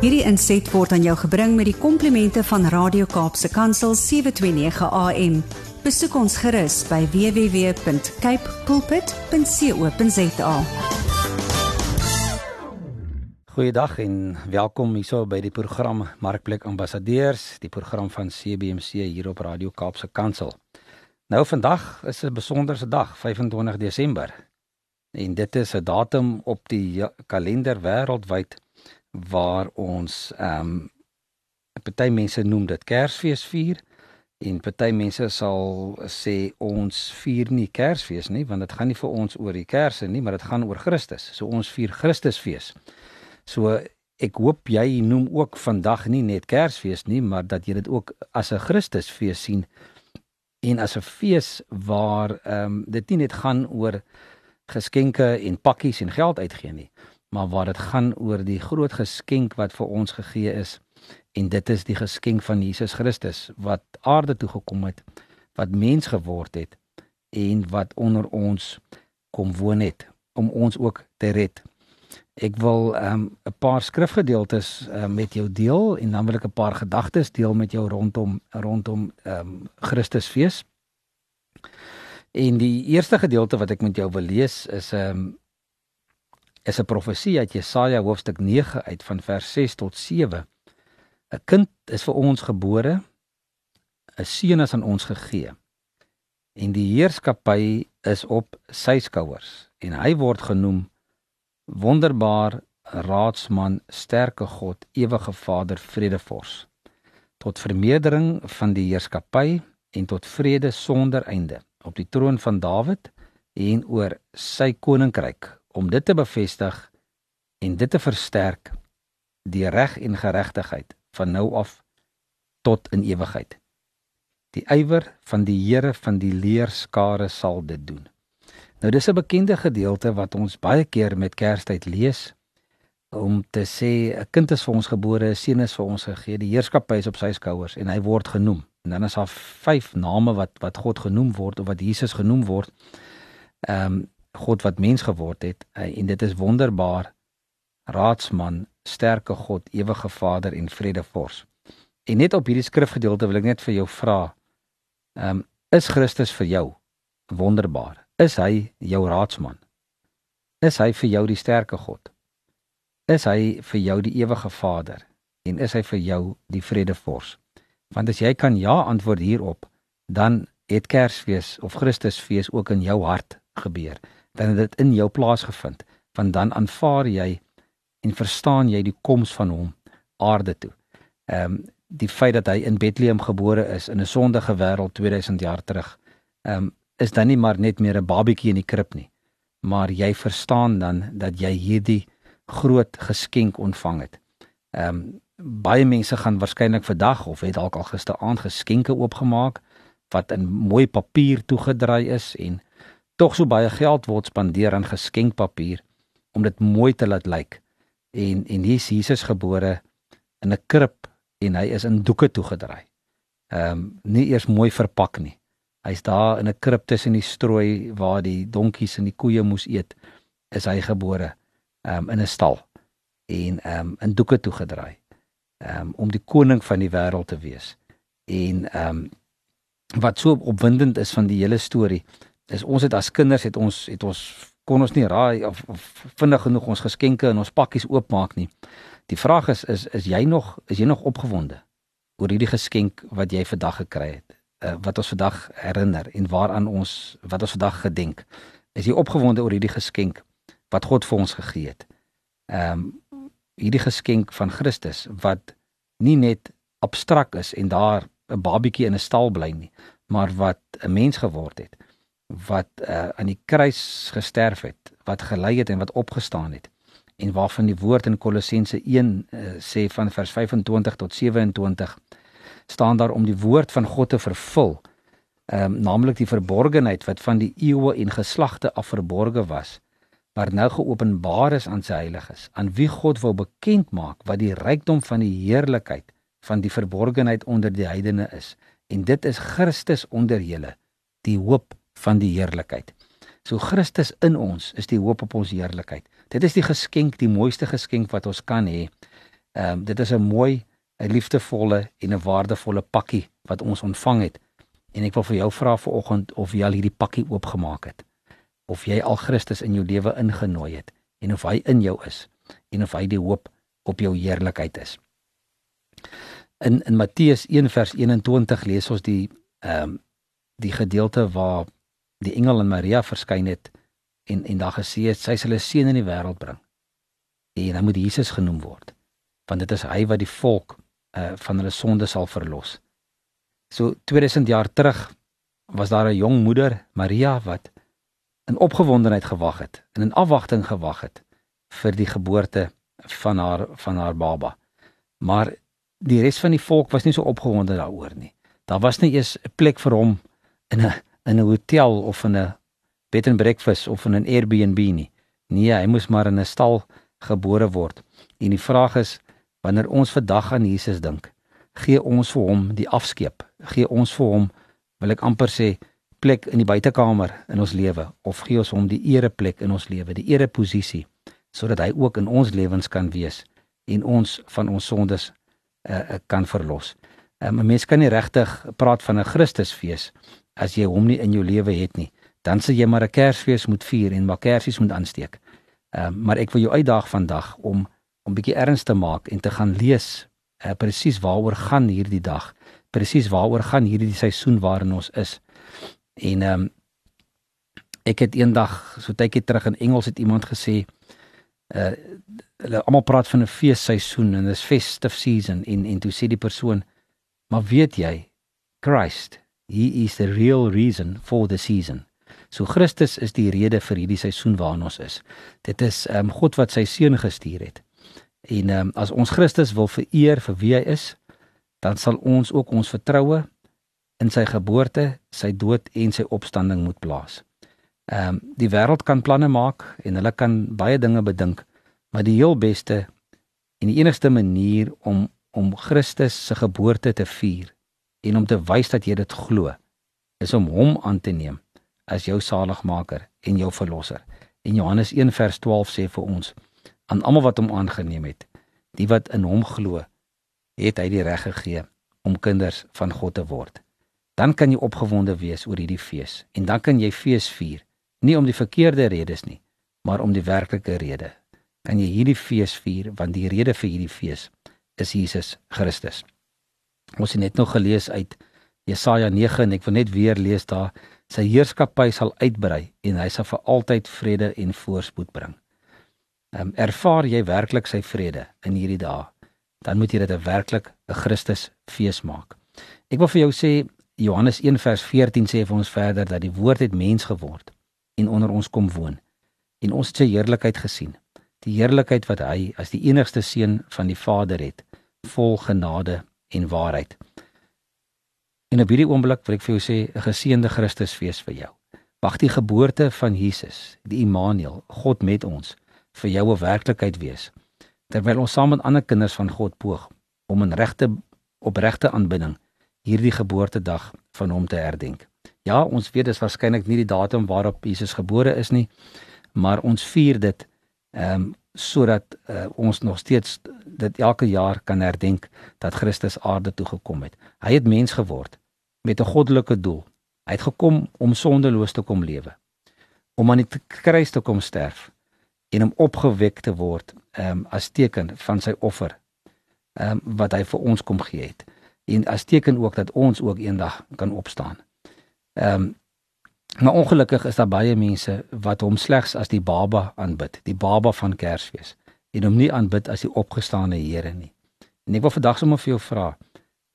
Hierdie inset word aan jou gebring met die komplimente van Radio Kaapse Kansel 729 AM. Besoek ons gerus by www.cape pulpit.co.za. Goeiedag en welkom hierso by die program Markplek Ambassadeurs, die program van CBC hier op Radio Kaapse Kansel. Nou vandag is 'n besonderse dag, 25 Desember. En dit is 'n datum op die kalender wêreldwyd waar ons ehm um, party mense noem dit Kersfees vier en party mense sal sê ons vier nie Kersfees nie want dit gaan nie vir ons oor die Kerse nie maar dit gaan oor Christus. So ons vier Christusfees. So ek hoop jy noem ook vandag nie net Kersfees nie maar dat jy dit ook as 'n Christusfees sien en as 'n fees waar ehm um, dit nie net gaan oor geskenke en pakkies en geld uitgee nie maar waar dit gaan oor die groot geskenk wat vir ons gegee is en dit is die geskenk van Jesus Christus wat aarde toe gekom het wat mens geword het en wat onder ons kom woon het om ons ook te red. Ek wil ehm, 'n um, paar skrifgedeeltes um, met jou deel en dan wil ek 'n paar gedagtes deel met jou rondom rondom ehm um, Christusfees. En die eerste gedeelte wat ek met jou wil lees is 'n um, ehm, is 'n profesie uit Jesaja hoofstuk 9 uit van vers 6 tot 7. 'n Kind is vir ons gebore, 'n seun is aan ons gegee. En die heerskappy is op sy skouers en hy word genoem wonderbaar raadsman, sterke God, ewige Vader, vredevors. Tot vermeerdering van die heerskappy en tot vrede sonder einde op die troon van Dawid en oor sy koninkryk om dit te bevestig en dit te versterk die reg en geregtigheid van nou af tot in ewigheid. Die ywer van die Here van die leerskare sal dit doen. Nou dis 'n bekende gedeelte wat ons baie keer met Kerstyd lees om te sê 'n kind is vir ons gebore, 'n seun is vir ons gegee, die heerskappy is op sy skouers en hy word genoem. En dan is daar vyf name wat wat God genoem word of wat Jesus genoem word. Ehm um, God wat mens geword het en dit is wonderbaar raadsman sterke God ewige Vader en vredevors. En net op hierdie skrifgedeelte wil ek net vir jou vra ehm um, is Christus vir jou wonderbaar? Is hy jou raadsman? Is hy vir jou die sterke God? Is hy vir jou die ewige Vader en is hy vir jou die vredevors? Want as jy kan ja antwoord hierop, dan het Kersfees of Christusfees ook in jou hart gebeur dan het dit in jou plaasgevind want dan aanvaar jy en verstaan jy die koms van hom aarde toe. Ehm um, die feit dat hy in Bethlehem gebore is in 'n sondige wêreld 2000 jaar terug. Ehm um, is dan nie maar net meer 'n babietjie in die krib nie. Maar jy verstaan dan dat jy hierdie groot geskenk ontvang het. Ehm um, baie mense gaan waarskynlik vandag of het dalk al gisteraand geskenke oopgemaak wat in mooi papier toegedraai is en tog so baie geld word spandeer aan geskenkpapier om dit mooi te laat lyk. En en hier is Jesus gebore in 'n krib en hy is in doeke toegedraai. Ehm um, nie eers mooi verpak nie. Hy's daar in 'n krib tussen die strooi waar die donkies en die koeie moes eet. Is hy gebore ehm um, in 'n stal en ehm um, in doeke toegedraai. Ehm um, om die koning van die wêreld te wees. En ehm um, wat so opwindend is van die hele storie is ons het as kinders het ons het ons kon ons nie raai of, of vinnig genoeg ons geskenke in ons pakkies oopmaak nie. Die vraag is is is jy nog is jy nog opgewonde oor hierdie geskenk wat jy vandag gekry het? Uh, wat ons vandag herinner en waaraan ons wat ons vandag gedenk. Is jy opgewonde oor hierdie geskenk wat God vir ons gegee het? Ehm um, hierdie geskenk van Christus wat nie net abstrak is en daar 'n babietjie in 'n stal bly nie, maar wat 'n mens geword het wat uh, aan die kruis gesterf het, wat gelei het en wat opgestaan het en waarvan die woord in Kolossense 1 uh, eh, sê van vers 25 tot 27 staan daar om die woord van God te vervul. Ehm um, naamlik die verborgenheid wat van die eeue en geslagte af verborge was, maar nou geopenbaar is aan sy heiliges, aan wie God wil bekend maak wat die rykdom van die heerlikheid van die verborgenheid onder die heidene is. En dit is Christus onder julle, die hoop van die heerlikheid. So Christus in ons is die hoop op ons heerlikheid. Dit is die geskenk, die mooiste geskenk wat ons kan hê. Ehm um, dit is 'n mooi, 'n liefdevolle en 'n waardevolle pakkie wat ons ontvang het. En ek wil vir jou vra vanoggend of jy al hierdie pakkie oopgemaak het. Of jy al Christus in jou lewe ingenooi het en of hy in jou is en of hy die hoop op jou heerlikheid is. In in Matteus 1 vers 21 lees ons die ehm um, die gedeelte waar die engel aan Maria verskyn het en en daar gesê het sy sal 'n seun in die wêreld bring. En hy moet Jesus genoem word want dit is hy wat die volk uh van hulle sonde sal verlos. So 2000 jaar terug was daar 'n jong moeder, Maria wat in opgewondenheid gewag het en in afwagting gewag het vir die geboorte van haar van haar baba. Maar die res van die volk was nie so opgewonde daaroor nie. Daar was nie eers 'n plek vir hom in 'n in 'n hotel of in 'n bed and breakfast of in 'n Airbnb nie. Nee, hy moes maar in 'n stal gebore word. En die vraag is wanneer ons vandag aan Jesus dink, gee ons vir hom die afskeep. Gee ons vir hom wil ek amper sê plek in die buitekamer in ons lewe of gee ons hom die ereplek in ons lewe, die ereposisie sodat hy ook in ons lewens kan wees en ons van ons sondes uh, kan verlos. Um, 'n Mens kan nie regtig praat van 'n Christusfees as jy hom nie in jou lewe het nie. Dan sê jy maar 'n Kersfees moet vier en maar kersies moet aansteek. Ehm uh, maar ek wil jou uitdaag vandag om om bietjie erns te maak en te gaan lees uh, presies waaroor gaan hierdie dag. Presies waaroor gaan hierdie seisoen waarin ons is. En ehm um, ek het eendag so tydjie terug in Engels het iemand gesê uh hulle almal praat van 'n feesseisoen en dis festive season en en toe sê die persoon maar weet jy Christ he is the real reason for the season. So Christus is die rede vir hierdie seisoen waarin ons is. Dit is um, God wat sy seun gestuur het. En um, as ons Christus wil vereer vir wie hy is dan sal ons ook ons vertroue in sy geboorte sy dood en sy opstanding moet plaas. Ehm um, die wêreld kan planne maak en hulle kan baie dinge bedink, maar die heel beste en die enigste manier om om Christus se geboorte te vier en om te wys dat jy dit glo, is om hom aan te neem as jou saligmaker en jou verlosser. En Johannes 1 vers 12 sê vir ons aan almal wat hom aangeneem het, die wat in hom glo, het hy die reg gegee om kinders van God te word. Dan kan jy opgewonde wees oor hierdie fees en dan kan jy fees vier nie om die verkeerde redes nie, maar om die werklike rede. Kan jy hierdie fees vier want die rede vir hierdie fees is Jesus Christus. Ons het net nog gelees uit Jesaja 9 en ek wil net weer lees daar sy heerskappy sal uitbrei en hy sal vir altyd vrede en voorspoed bring. Um, ervaar jy werklik sy vrede in hierdie dae, dan moet jy dit 'n werklik 'n Christus fees maak. Ek wil vir jou sê Johannes 1 vers 14 sê vir ons verder dat die woord het mens geword en onder ons kom woon. En ons het sy heerlikheid gesien. Die heerlikheid wat hy as die enigste seun van die Vader het, vol genade en waarheid. En op hierdie oomblik wil ek vir jou sê 'n geseënde Christusfees vir jou. Mag die geboorte van Jesus, die Immanuel, God met ons, vir jou 'n werklikheid wees. Terwyl ons saam met ander kinders van God poog om in regte opregte aanbidding hierdie geboortedag van hom te herdenk. Ja, ons weet dis waarskynlik nie die datum waarop Jesus gebore is nie, maar ons vier dit ehm um, sodat uh, ons nog steeds dit elke jaar kan herdenk dat Christus aarde toe gekom het. Hy het mens geword met 'n goddelike doel. Hy het gekom om sondeloos te kom lewe. Om aan die kruis te kom sterf en om opgewek te word um, as teken van sy offer um, wat hy vir ons kom gee het en as teken ook dat ons ook eendag kan opstaan. Ehm um, maar ongelukkig is daar baie mense wat hom slegs as die baba aanbid, die baba van Kersfees en hom nie aanbid as die opgestane Here nie. En ek wil vandag sommer vir jou vra,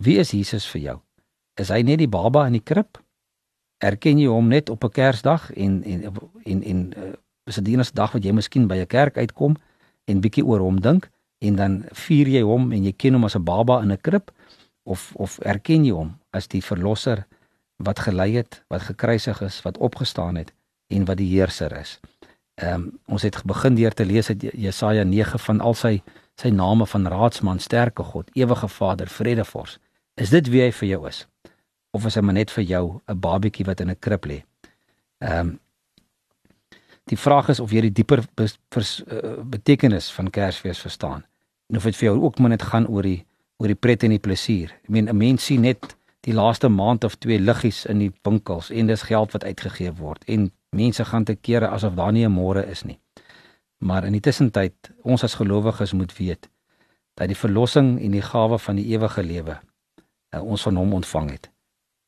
wie is Jesus vir jou? Is hy net die baba in die krib? Erken jy hom net op 'n Kersdag en en en en uh, is dit die enigste dag wat jy miskien by 'n kerk uitkom en bietjie oor hom dink en dan vier jy hom en jy ken hom as 'n baba in 'n krib of of erken jy hom as die verlosser wat gelei het, wat gekruisig is, wat opgestaan het en wat die heerser is. Ehm um, ons het begin deur te lees uit Jesaja 9 van al sy sy name van raadsman, sterke God, ewige Vader, vredevors. Is dit wie hy vir jou is? Of is hy maar net vir jou 'n babietjie wat in 'n krib lê? Ehm um, Die vraag is of jy die dieper bes, vers, uh, betekenis van Kersfees verstaan. En of dit vir jou ook maar net gaan oor die oor die pret en die plesier. Ek meen 'n mens sien net die laaste maand of twee liggies in die winkels en dis geld wat uitgegee word en mense gaan te kere asof daar nie 'n môre is nie. Maar in die tussentyd, ons as gelowiges moet weet dat die verlossing en die gawe van die ewige lewe uh, ons van hom ontvang het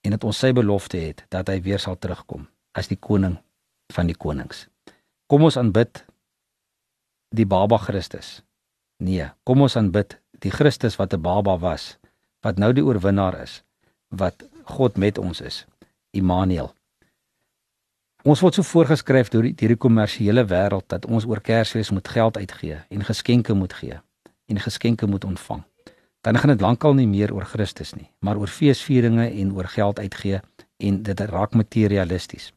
en dat ons sy belofte het dat hy weer sal terugkom as die koning van die konings. Kom ons aanbid die baba Christus. Nee, kom ons aanbid die Christus wat 'n baba was, wat nou die oorwinnaar is, wat God met ons is, Immanuel. Ons word so voorgeskryf deur die deur die kommersiële wêreld dat ons oor Kersfees moet geld uitgee en geskenke moet gee en geskenke moet ontvang. Dan gaan dit lankal nie meer oor Christus nie, maar oor feesvieringe en oor geld uitgee en dit raak materialisties.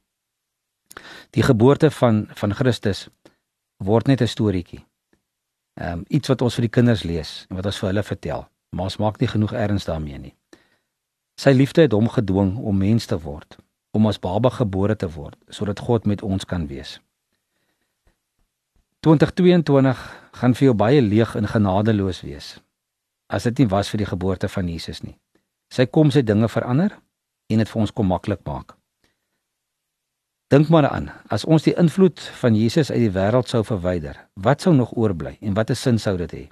Die geboorte van van Christus word net 'n storieetjie. Ehm um, iets wat ons vir die kinders lees en wat ons vir hulle vertel, maar ons maak nie genoeg erns daarmee nie. Sy liefde het hom gedwing om mens te word, om as baba gebore te word sodat God met ons kan wees. 2022 gaan vir jou baie leeg en genadeloos wees. As dit nie was vir die geboorte van Jesus nie. Sy kom sy dinge verander en dit vir ons kom maklik maak. Dink maar aan, as ons die invloed van Jesus uit die wêreld sou verwyder, wat sou nog oorbly en watter sin sou dit hê?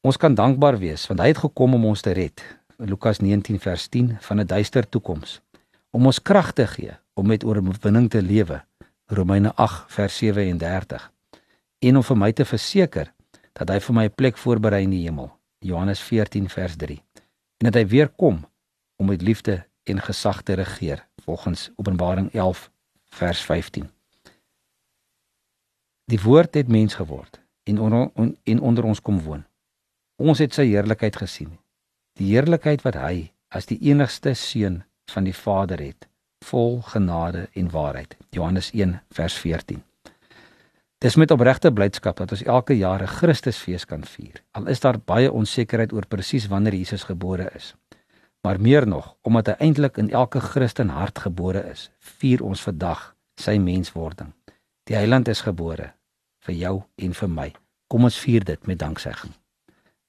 Ons kan dankbaar wees want hy het gekom om ons te red. Lukas 19 vers 10 van 'n duister toekoms om ons krag te gee om met oorwinning te lewe. Romeine 8 vers 37. En om vir my te verseker dat hy vir my 'n plek voorberei in die hemel. Johannes 14 vers 3. En dat hy weer kom om met liefde en gesag te regeer volgens Openbaring 11 vers 15. Die woord het mens geword en onder en onder ons kom woon. Ons het sy heerlikheid gesien. Die heerlikheid wat hy as die enigste seun van die Vader het, vol genade en waarheid. Johannes 1 vers 14. Dis met opregte blydskap dat ons elke jaar 'n Christusfees kan vier. Al is daar baie onsekerheid oor presies wanneer Jesus gebore is. Maar meer nog, omdat hy eintlik in elke Christen hart gebore is, vier ons vandag sy menswording. Die Heiland is gebore vir jou en vir my. Kom ons vier dit met danksegging.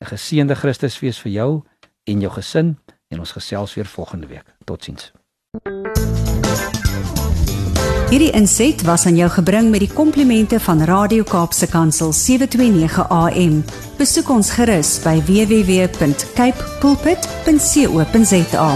'n Geseënde Christusfees vir jou en jou gesin en ons gesels weer volgende week. Totsiens. Hierdie inset was aan jou gebring met die komplimente van Radio Kaapse Kansel 729 AM. Besoek ons gerus by www.cape pulpit.co.za.